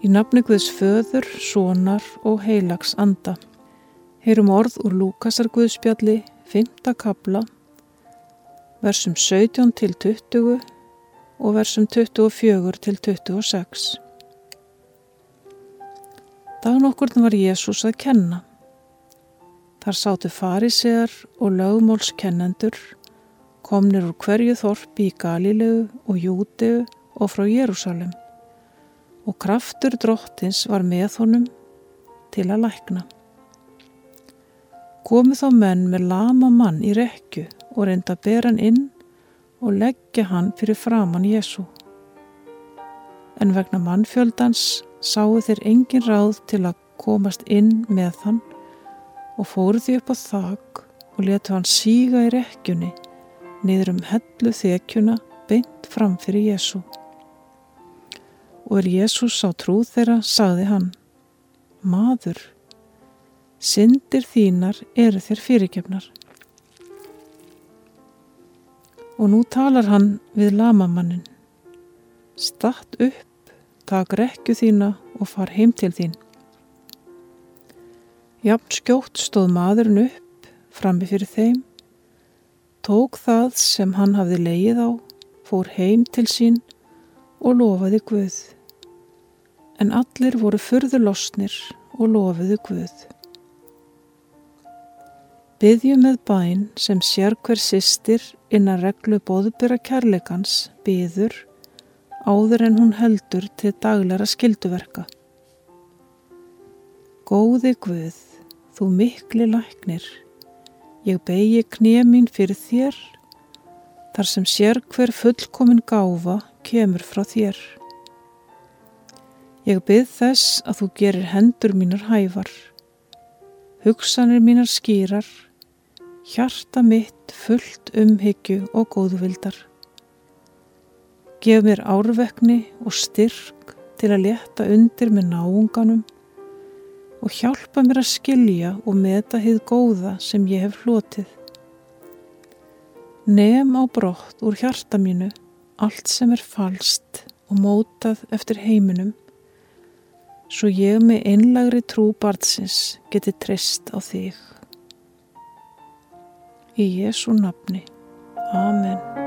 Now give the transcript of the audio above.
Í nafni Guðs föður, sonar og heilags anda. Heyrum orð úr Lúkasar Guðspjalli, 5. kabla, versum 17 til 20 og versum 24 til 26. Dagun okkurna var Jésús að kenna. Þar sátu farisegar og lögmólskennendur, komnir úr hverju þorpi í Galilegu og Júteu og frá Jérúsalem og kraftur drottins var með honum til að lækna. Komi þá menn með lama mann í rekju og reynda að bera hann inn og leggja hann fyrir framann Jésu. En vegna mannfjöldans sáu þeir engin ráð til að komast inn með hann og fóru því upp á þak og letu hann síga í rekkjunni niður um hellu þekjuna beint fram fyrir Jésu. Og er Jésús á trúð þeirra, sagði hann, Maður, syndir þínar eru þér fyrirgefnar. Og nú talar hann við lamamannin. Statt upp, tak rekju þína og far heim til þín. Jafn skjótt stóð maðurinn upp frammi fyrir þeim, tók það sem hann hafði leið á, fór heim til sín og lofaði Guð. En allir voru fyrðu losnir og lofiðu Guð. Byðju með bæn sem sér hver sýstir innan reglu bóðbyrra kærleikans byður áður en hún heldur til daglæra skilduverka. Góði Guð, þú mikli læknir, ég begi knémin fyrir þér, þar sem sér hver fullkomin gáfa kemur frá þér. Ég bygg þess að þú gerir hendur mínar hæfar, hugsanir mínar skýrar, hjarta mitt fullt umhyggju og góðvildar. Gef mér árvekni og styrk til að leta undir með náunganum og hjálpa mér að skilja og meta hið góða sem ég hef hlotið. Nefn á brott úr hjarta mínu allt sem er falst og mótað eftir heiminum, svo ég með einlagri trú barnsins geti treyst á þig. Í Jésu nafni. Amen.